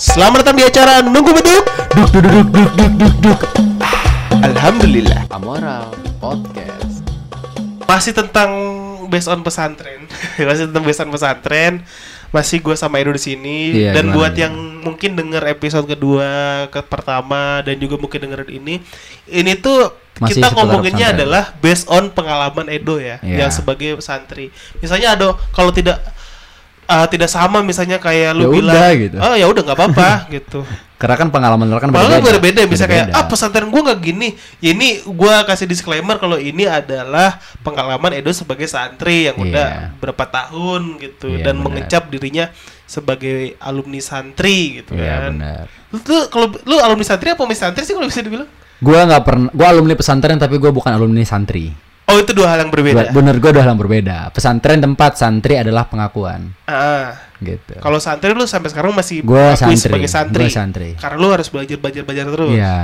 Selamat datang di acara Nunggu Beduk Duk duk duk duk duk duk duk Alhamdulillah Amoral Podcast. Masih tentang based on pesantren Masih tentang based on pesantren Masih gue sama Edo di sini Iya, Dan buat gimana? yang mungkin denger episode kedua ke pertama Dan juga mungkin dengerin ini Ini tuh Masih kita ngomonginnya pesantren. adalah based on pengalaman Edo ya Iya. Yang sebagai santri Misalnya ada kalau tidak eh, tidak sama misalnya kayak lu Ya bilang udah, gitu. oh ya udah nggak apa-apa gitu Karena kan pengalaman lo kan berbeda. berbeda, bisa kayak ah pesantren gua nggak gini. Ya ini gua kasih disclaimer kalau ini adalah pengalaman Edo sebagai santri yang Iya. udah berapa tahun gitu Iya, dan benar. mengecap dirinya sebagai alumni santri gitu Iya kan. benar. Lu tuh kalau lu alumni santri apa santri sih kalau bisa dibilang? Gua nggak pernah. Gua alumni pesantren tapi gua bukan alumni santri. Oh itu dua hal yang berbeda. Bener gua udah hal yang berbeda. Pesantren tempat santri adalah pengakuan. Ah, Gitu. kalau santri lu sampai sekarang masih Gua santri. sebagai santri. Gua santri. Karena lu harus belajar belajar belajar terus. Iya.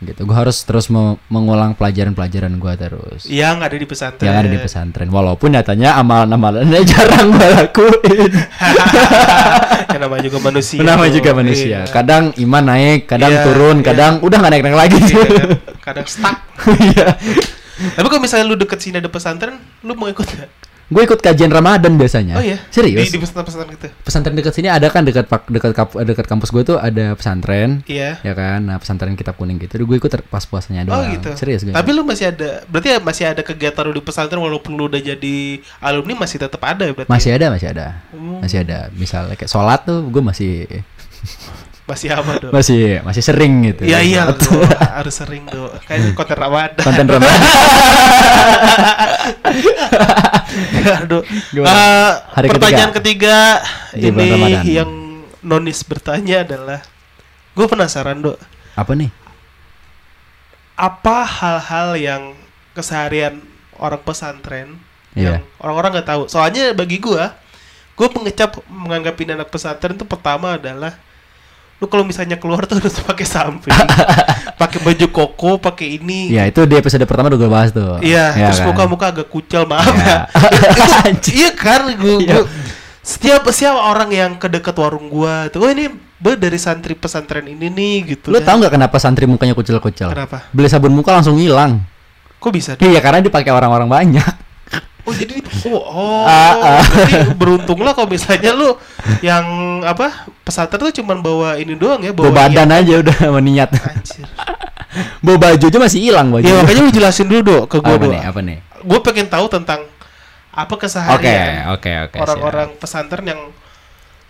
Gitu. Gua harus terus me- mengulang pelajaran-pelajaran gua terus. Yang ada di pesantren. Yang ada di pesantren. Walaupun nyatanya amalan-amalannya jarang gua lakuin. namanya juga manusia. Nama tuh. juga manusia. Iya. Kadang iman naik, kadang Iya, turun, iya. kadang udah nggak naik-naik lagi. Iya, kan? kadang stuck. Tapi kalau misalnya lu deket sini ada pesantren, lu mau ikut gak? Gue ikut kajian Ramadan biasanya. Oh iya? Serius? Di, di pesantren-pesantren gitu? pesantren dekat sini ada kan dekat pak dekat kap- dekat kampus gue tuh ada pesantren. Iya. Ya kan, nah pesantren kitab kuning gitu. Gue ikut pas puasanya Oh doang. gitu. Serius gue. Tapi lu masih ada, berarti ya masih ada kegiatan lu di pesantren walaupun lu udah jadi alumni masih tetap ada ya berarti? masih ada, masih ada. Hmm. Masih ada. Misalnya kayak sholat tuh gue masih Masih apa dong? masih masih sering gitu. Iya iya harus sering tuh. Kayak konten Ramadan. Konten Ramadan. Aduh. Gimana? Eh, Hari pertanyaan ketiga, bulan ini Ramadan. yang Nonis bertanya adalah, gue penasaran dok, Apa nih? apa hal-hal yang keseharian orang pesantren Iya. yang orang-orang nggak tahu. Soalnya bagi gua, gua mengecap menganggap anak pesantren itu pertama adalah lu kalau misalnya keluar tuh harus pakai samping, pakai baju koko, pakai ini. Ya itu di episode pertama udah gue bahas tuh. Iya, Ya terus kan? muka-muka agak kucel, maaf Iya. ya. Itu- iya kan, Iya. gua- setiap setiap orang yang ke dekat warung gua tuh, oh ini be dari santri pesantren ini nih gitu. Lu kan. tau nggak kenapa santri mukanya kucel-kucel? Kenapa? Beli sabun muka langsung hilang. Kok bisa? Iya karena dipakai orang-orang banyak. Oh jadi oh, oh Ah, ah. berarti beruntunglah kalau misalnya lu yang apa pesantren tuh cuman bawa ini doang ya Bawa bawa badan aja udah sama niat. Anjir. Bawa baju aja masih hilang baju. Ya makanya lu jelasin dulu dok ke gua apa dok. nih? Apa nih? Gue pengen tahu tentang apa keseharian oke, oke. orang-orang pesantren yang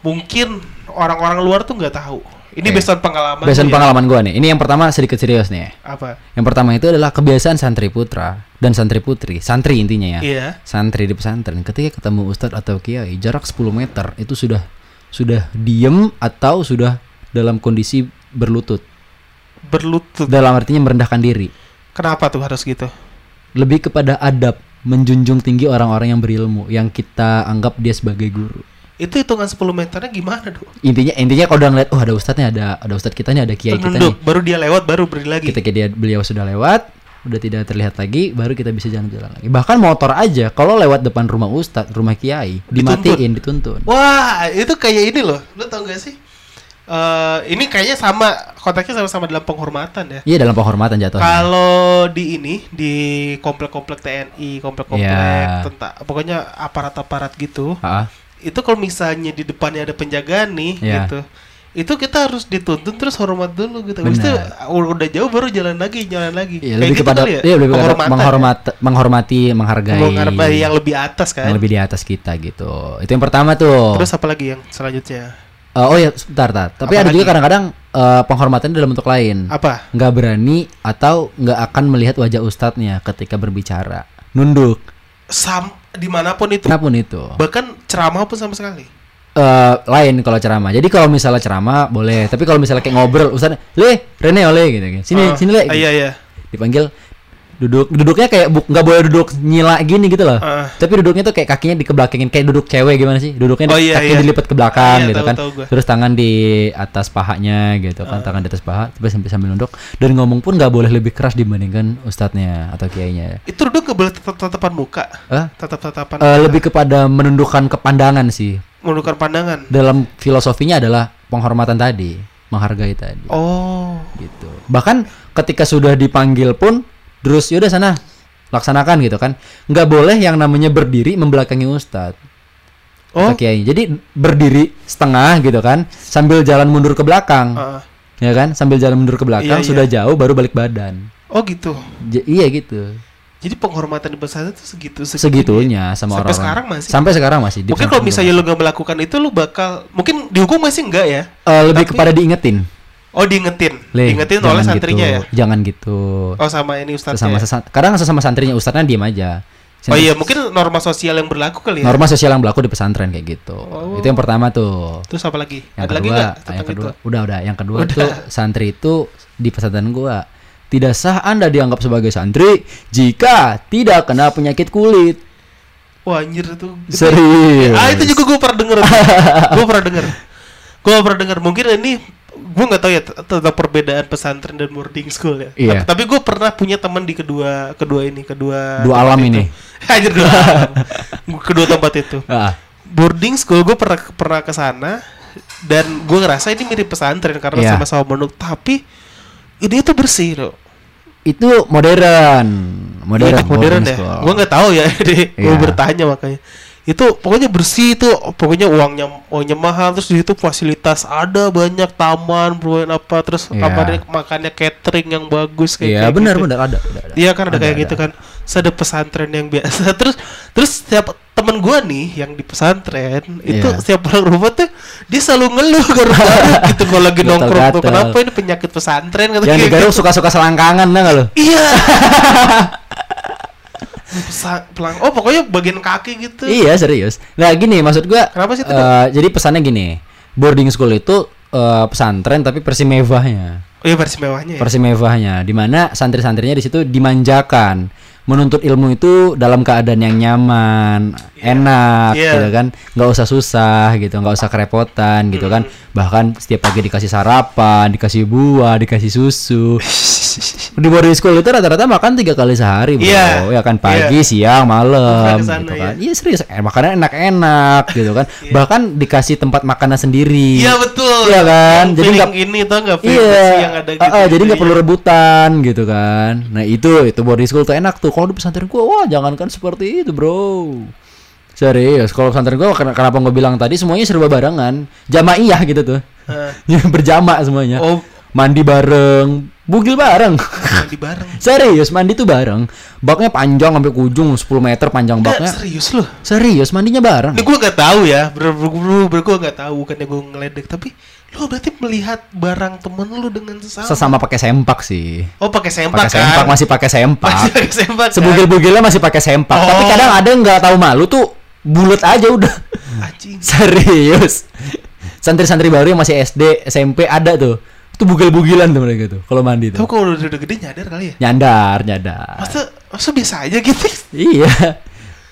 mungkin orang-orang luar tuh nggak tahu. Ini based on pengalaman. Lu ya. pengalaman gua nih. Ini yang pertama sedikit serius nih. Apa? Yang pertama itu adalah kebiasaan santri putra dan santri putri. Santri intinya ya. Iya. Santri di pesantren ketika ketemu ustadz atau kiai jarak 10 meter itu sudah sudah diem atau sudah dalam kondisi berlutut. Berlutut. Dalam artinya merendahkan diri. Kenapa tuh harus gitu? Lebih kepada adab, menjunjung tinggi orang-orang yang berilmu yang kita anggap dia sebagai guru. Itu hitungan 10 meternya gimana dok? Intinya intinya kalau udah ngeliat oh ada ustadznya ada ada ustadz kita nih ada kiai kita nih. Baru dia lewat baru beri lagi. ketika dia beliau sudah lewat udah tidak terlihat lagi baru kita bisa jalan-jalan lagi bahkan motor aja kalau lewat depan rumah ustadz rumah kiai dimatiin dituntun Wah, itu kayak ini loh. Lu tau gak sih? Eh ini kayaknya sama konteksnya sama-sama dalam penghormatan ya. iya dalam penghormatan jatuhnya Kalau di ini di komplek-komplek TNI, komplek-komplek Iya. tentang pokoknya aparat-aparat gitu. Ah, Itu kalau misalnya di depannya ada penjagaan nih Iya. gitu. Itu kita harus dituntun terus hormat dulu gitu. Habis itu Benar. udah jauh baru jalan lagi, jalan lagi. iya, Kayak lebih gitu kepada kali ya? iya, lebih kepada Penghormatan menghormat menghormati ya? menghargai Menghargai yang lebih atas kan. yang lebih di atas kita gitu itu yang pertama tuh Terus apa lagi yang selanjutnya? Eh, oh ya sebentar tar tapi Apa ada juga kadang-kadang eh, penghormatan dalam bentuk lain Apa? nggak berani atau nggak akan melihat wajah ustadznya ketika berbicara nunduk Sam di mana pun itu. kenapa itu Bahkan ceramah pun sama sekali. eh lain kalau ceramah. Jadi kalau misalnya ceramah boleh, tapi kalau misalnya kayak ngobrol, Ustaz, "Le, Rene oleh" gitu kan. Sini, Ah, sini Le. ah, Iya iya. Dipanggil duduk duduknya kayak bu- nggak boleh duduk nyila gini gitu loh. Ah. Tapi duduknya tuh kayak kakinya dikebelakangin kayak duduk cewek gimana sih? Duduknya Oh, iya, kakinya iya. dilipat ke belakang Iya, gitu tahu, kan. tahu. Terus tangan di atas pahanya gitu kan, tangan di atas paha, tapi sambil sambil nunduk dan ngomong pun nggak boleh lebih keras dibandingkan ustadznya atau kiainya. Itu duduk nggak boleh tetap tatapan muka. Hah? Tatap tatapan. Eh, lebih kepada menundukkan kepandangan sih. menukar pandangan. dalam filosofinya adalah penghormatan tadi, menghargai tadi. Oh. gitu. Bahkan ketika sudah dipanggil pun terus yaudah sana laksanakan gitu kan. nggak boleh yang namanya berdiri membelakangi ustadz. Oh. Kiai. Jadi berdiri setengah gitu kan, sambil jalan mundur ke belakang. Ah. Ya kan? Sambil jalan mundur ke belakang Iya, sudah jauh baru balik badan. Oh gitu. J- iya gitu. Jadi penghormatan di pesantren itu segitu Segitunya sama Sampai orang. sekarang masih? Sampai sekarang masih. Mungkin kalau misalnya lu gak melakukan itu lu bakal mungkin dihukum masih enggak ya? Eh, lebih Tapi- kepada diingetin. Oh diingetin, Le, diingetin oleh santrinya gitu, ya? Jangan gitu. Oh sama ini ustadznya. Sesama ya? kadang sesama santrinya ustadznya diam aja. Oh iya mungkin norma sosial yang berlaku kali ya. Norma sosial yang berlaku di pesantren kayak gitu. Oh. Itu yang pertama tuh. Terus apa lagi? Yang Ada lagi kedua, nggak yang tentang kedua, itu? udah udah. Yang kedua Udah. tuh santri itu di pesantren gua tidak sah Anda dianggap sebagai santri jika tidak kena penyakit kulit. Wah anjir itu. itu- Serius. Ah itu juga gue pernah denger. gue pernah denger. Gue pernah denger. Mungkin ini gue nggak tahu ya tentang perbedaan pesantren dan boarding school ya. Iya. Tapi, gue pernah punya teman di kedua kedua ini kedua Dua alam itu. ini. Anjir dua alam. kedua tempat itu. Ah, Boarding school gue pernah pernah ke sana dan gue ngerasa ini mirip pesantren karena Iya. sama-sama menuk tapi ini tuh bersih loh. itu modern. Modern, Iya, modern boarding ya. Gue nggak tahu ya, jadi gue Iya. bertanya makanya. Itu pokoknya bersih itu, pokoknya uangnya uangnya mahal terus di situ fasilitas ada banyak taman, bermain apa terus Iya. kabarnya makannya catering yang bagus kayak Iya, kayak benar gitu. benar ada, ada, ada. Iya kan ada, Ada, kayak ada. gitu kan. Terus ada pesantren yang biasa. Terus terus setiap temen gua nih yang di pesantren itu Iya. setiap pulang rumah tuh dia selalu ngeluh garuk-garuk gitu kalau lagi nongkrong tuh kenapa ini penyakit pesantren kata Yang digaruk gitu. suka-suka selangkangan enggak lo? Iya. Pesa- pelang oh pokoknya bagian kaki gitu. Iya serius. Nah gini maksud gua. Kenapa sih eh, jadi pesannya gini, boarding school itu eh, pesantren tapi versi mewahnya, Oh iya versi mewahnya ya. versi mewahnya, di mana santri-santrinya di situ dimanjakan, menuntut ilmu itu dalam keadaan yang nyaman, enak, Iya. gitu kan, nggak usah susah gitu, nggak usah kerepotan gitu kan, bahkan setiap pagi dikasih sarapan, dikasih buah, dikasih susu. Di boarding school itu rata-rata makan tiga kali sehari, bro. Iya. Ya kan pagi, siang, Pernah malam, ke sana, gitu kan. iya. Iya serius, eh, makannya enak-enak gitu kan. Bahkan dikasih tempat makanan sendiri. Iya betul. Iya kan? Yang Jadi nggak- ini tau nggak feeling Iya. yang ada gitu. Ah, ah, jadi nggak Iya. perlu rebutan gitu kan. Nah itu itu boarding school tuh enak tuh. Kalau di pesantren gua, wah jangankan seperti itu bro. Serius, kalau pesantren gua ken- kenapa gua bilang tadi semuanya serba barengan, jamaiyah gitu tuh, Ah. berjamaah semuanya. Oh, Mandi bareng, bugil bareng. mandi bareng. Serius, mandi tuh bareng. Baknya panjang sampai ke ujung 10 meter panjang Enggak, baknya. serius loh. Serius, mandinya bareng. Ini gue gak tahu ya, bener bener, bener gue gak tahu bukannya gue ngeledek, tapi lo berarti melihat barang temen lu dengan sesama. Sesama pakai sempak sih. Oh pakai sempak Pakai kan? sempak masih pakai sempak. Masih pakai sempak. kan? Sebugil-bugilnya masih pakai sempak. Oh. Tapi kadang ada nggak tahu malu tuh bulat aja udah. Anjing. Serius. Santri-santri baru yang masih SD, SMP ada tuh. Itu bugil-bugilan tuh mereka tuh kalau mandi Tapi tuh. kalau udah, udah gede nyadar kali ya? Nyandar, nyandar. Masa, masa biasa aja gitu? Iya.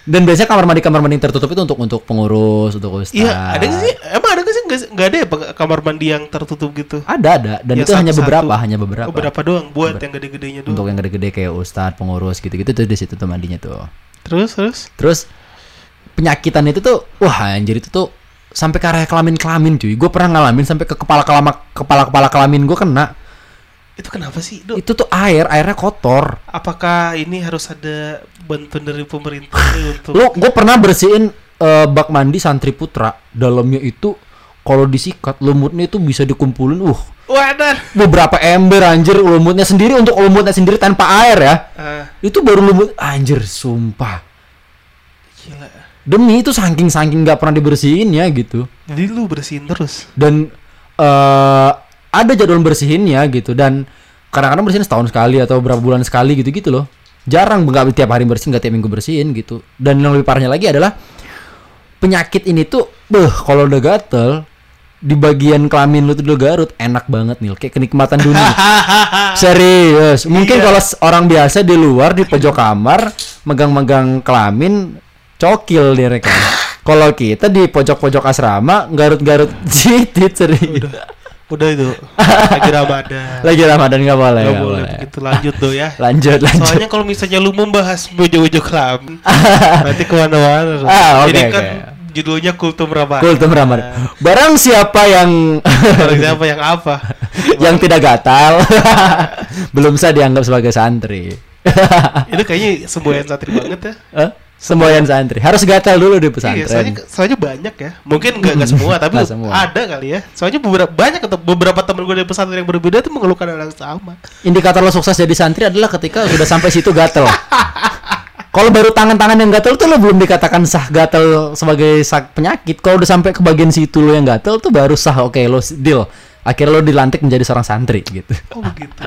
Dan biasanya kamar mandi kamar mandi yang tertutup itu untuk untuk pengurus, untuk ustaz. Iya, ada nggak sih? Emang ada nggak sih? Nggak, ada ya kamar mandi yang tertutup gitu? Ada ada dan Yang itu hanya satu-satu. beberapa, hanya beberapa. Oh, berapa doang? Buat yang gede-gedenya doang. Untuk yang gede-gede kayak ustaz, pengurus gitu-gitu tuh di situ tuh mandinya tuh. Terus, terus? Terus penyakitan itu tuh wah anjir itu tuh sampai ke area kelamin-kelamin cuy. Gue pernah ngalamin sampai ke kepala kelama kepala kepala kelamin gue kena. Itu kenapa sih, Dok? Itu tuh air, airnya kotor. Apakah ini harus ada bantuan dari pemerintah untuk Lo gue pernah bersihin eh, bak mandi santri putra. Dalamnya itu kalau disikat lumutnya itu bisa dikumpulin uh Wadah. beberapa ember anjir lumutnya sendiri untuk lumutnya sendiri tanpa air ya. Ah, Itu baru lumut anjir sumpah. gila. Demi itu saking-saking nggak pernah dibersihin ya gitu. Jadi lu bersihin terus. dan eh ada jadwal bersihinnya gitu dan kadang-kadang bersihin setahun sekali atau berapa bulan sekali gitu gitu loh jarang nggak tiap hari bersihin nggak tiap minggu bersihin gitu dan yang lebih parahnya lagi adalah penyakit ini tuh beh kalau udah gatel di bagian kelamin lu tuh udah garut enak banget nih kayak kenikmatan dunia serius mungkin Iya. kalau orang biasa di luar di pojok kamar megang-megang kelamin cokil mereka kalau kita di pojok-pojok asrama garut-garut jitit serius Udah itu. Lagi Ramadan. lagi Ramadan nggak boleh Gak nggak boleh boleh. begitu lanjut tuh ya. lanjut lanjut Soalnya kalau misalnya lu membahas bojo-bojo kelamin, nanti ke mana-mana. Ah, oke, Jadi kan oke. judulnya Kultum Ramadan. Kultum Ramadan. Barang siapa yang Barang siapa yang apa? yang tidak gatal belum bisa dianggap sebagai santri. Itu kayaknya semboyan santri banget ya. Hah? Semboyan santri harus gatal dulu di Iya, soalnya, pesantren. soalnya banyak ya. Mungkin nggak nggak semua, tapi semua. ada kali ya. Soalnya beberapa banyak atau beberapa temen gue dari pesantren yang berbeda tuh mengeluhkan hal yang sama. Indikator lo sukses jadi santri adalah ketika sudah sampai situ gatel. Kalau baru tangan-tangan yang gatel tuh lo belum dikatakan sah gatel sebagai sak penyakit. Kalau udah sampai ke bagian situ lo yang gatel tuh baru sah. Oke, lo s- deal. Akhirnya lo dilantik menjadi seorang santri gitu. Oh begitu.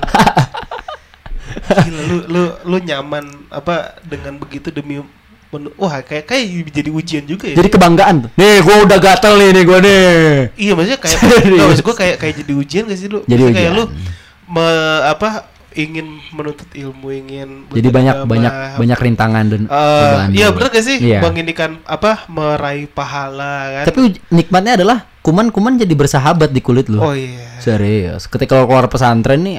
Gila, lu lu lu nyaman apa dengan begitu demi menu- wah kayak kayak jadi ujian juga ya. Jadi kebanggaan tuh. Nih, gua udah gatel nih, nih gua nih. iya maksudnya kayak nggak, maksud gue kayak kayak jadi ujian gak sih lu? Jadi Maksudnya kayak ujian. lu me, apa ingin menuntut ilmu ingin Jadi banyak agama, banyak banyak rintangan dan cobaan iya bener gak sih Iya. mengindikan apa meraih pahala kan? Tapi nikmatnya adalah kuman-kuman jadi bersahabat di kulit lo. oh iya. Serius. Ketika lo keluar pesantren nih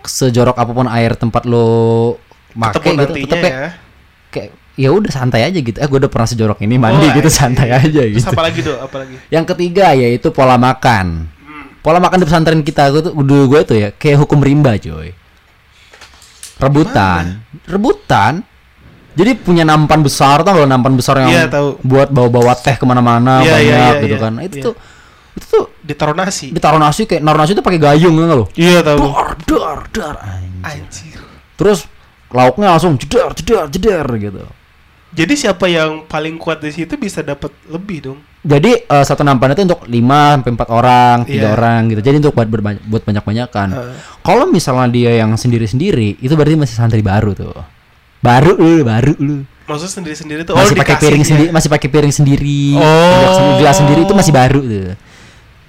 sejorok apa pun air tempat lo make Ketemu gitu, tetep kayak, ya. kayak ya udah santai aja gitu. Eh gue udah pernah sejorok ini mandi Oh, gitu I see. santai aja Terus gitu. apa lagi dong? Apa lagi? Yang ketiga yaitu pola makan. Hmm. Pola makan di pesantren kita gue tuh dulu gue tuh ya kayak hukum rimba coy. Rebutan, rebutan. Jadi punya nampan besar tau kalau nampan besar yang Iya, tahu. buat bawa-bawa teh ke mana-mana Iya, banyak iya, iya, gitu iya. kan. Itu Iya. tuh itu tuh Ditaruh nasi. ditaruh nasi kayak naruh nasi tuh pakai gayung kan lo. Iya tahu. Dar dar dar anjing. Anjir. Terus lauknya langsung jedar jedar jedar gitu. Jadi siapa yang paling kuat di situ bisa dapat lebih dong? Jadi eh, satu nampan itu untuk 5 sampai 4 orang, tiga Iya. orang gitu. Jadi untuk buat berbanyak, buat banyak-banyakan. Heeh. Kalau misalnya dia yang sendiri-sendiri, itu berarti masih santri baru tuh. Baru lu, baru lu. Maksudnya sendiri-sendiri tuh Masih oh, pakai piring ya? sendiri, masih pakai piring sendiri. Oh. gelas sendiri- itu masih baru tuh.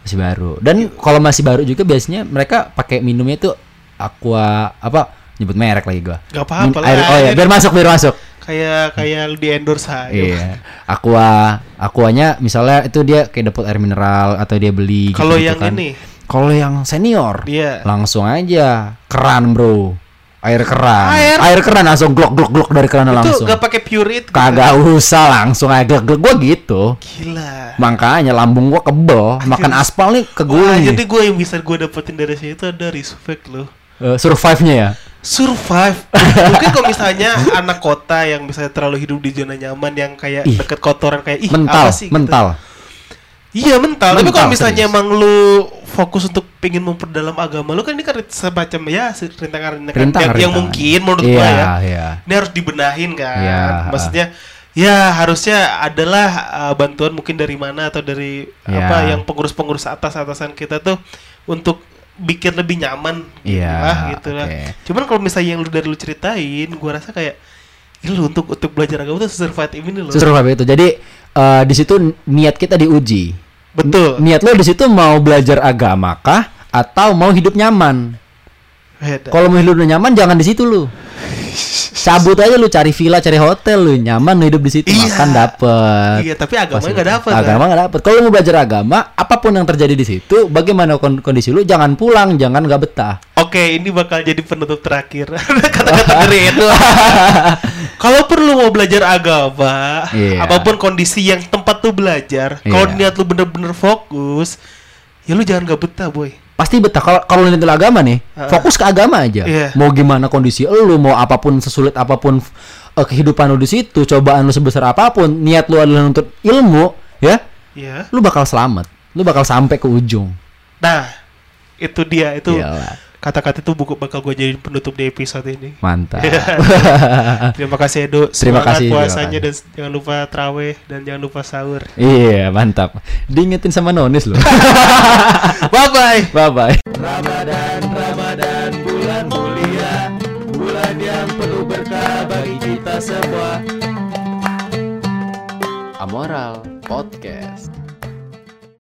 Masih baru. Dan kalau masih baru juga biasanya mereka pakai minumnya tuh aqua apa? Nyebut merek lagi gua. Gak apa-apa lah. air- oh ya, biar masuk, biar masuk. Kayak kayak lu di endorse aja. Iya. Aqua, aquanya misalnya itu dia kayak dapat air mineral atau dia beli Kalau yang kan. ini Kalau yang senior, dia langsung aja keran, Bro. Air keran. Air? keran langsung glok glok glok dari keran itu langsung. gak pakai pure it. gitu. Kagak usah langsung aja glok glok gua gitu. Gila. Makanya lambung gua kebel, makan aspal nih Wah, kegulung jadi gue yang bisa gue dapetin dari situ ada respect loh. Eh, survive-nya ya. Survive. Mungkin kalau misalnya anak kota yang misalnya terlalu hidup di zona nyaman yang kayak Ih. deket kotoran kayak ih mental, apa sih? gitu. mental. Iya mental. Tapi Mental, kalau misalnya serius. emang lu fokus untuk pingin memperdalam agama lu kan ini kan semacam ya rintangan-rintangan Rintangan, yang, yang rintangan. mungkin menurut Iya, gua ya. iya. Ini harus dibenahin kan. Iya. Maksudnya ya harusnya adalah uh, bantuan mungkin dari mana atau dari Iya. apa yang pengurus-pengurus atas-atasan kita tuh untuk bikin lebih nyaman Iya, lah gitu lah. Cuman kalau misalnya yang lu dari lu ceritain, gua rasa kayak lu untuk untuk belajar agama tuh survive ini loh. Survive itu. Jadi eh, di situ niat kita diuji. Betul. Niat lo di situ mau belajar agama kah atau mau hidup nyaman? Kalau mau hidup nyaman jangan di situ lu. Cabut aja lu cari villa, cari hotel lu nyaman lu hidup di situ Iya. makan dapet. Iya, tapi agamanya nggak dapet. Agama nggak dapet. Kalau mau belajar agama, apa pun yang terjadi di situ, bagaimana kon- kondisi lu, jangan pulang, jangan nggak betah. Oke, ini bakal jadi penutup terakhir. Kata-kata dari itu. Kalau perlu mau belajar agama, Iya. apa pun kondisi yang tempat tuh belajar, kalau Iya. niat lu bener-bener fokus, ya lu jangan gak betah, boy. Pasti betah. Kalau kalau niat agama nih, Heeh. fokus ke agama aja. Iya. Mau gimana kondisi lu, mau apa pun sesulit apa pun eh, kehidupan lu di situ, cobaan lu sebesar apa pun, niat lu adalah untuk ilmu, ya, Iya. lu bakal selamat. Lu bakal sampai ke ujung. Nah, itu dia itu Iyalah. Kata-kata itu buku bakal gue jadi penutup di episode ini. Mantap. Terima kasih Edo. Terima kasih, terima puasanya dan kasih. jangan lupa traweh dan jangan lupa sahur. iya, mantap. Diingetin sama Nonis loh. bye bye. bye bye. Ramadan, Ramadan, bulan mulia, bulan yang penuh berkah bagi kita semua. Amoral Podcast.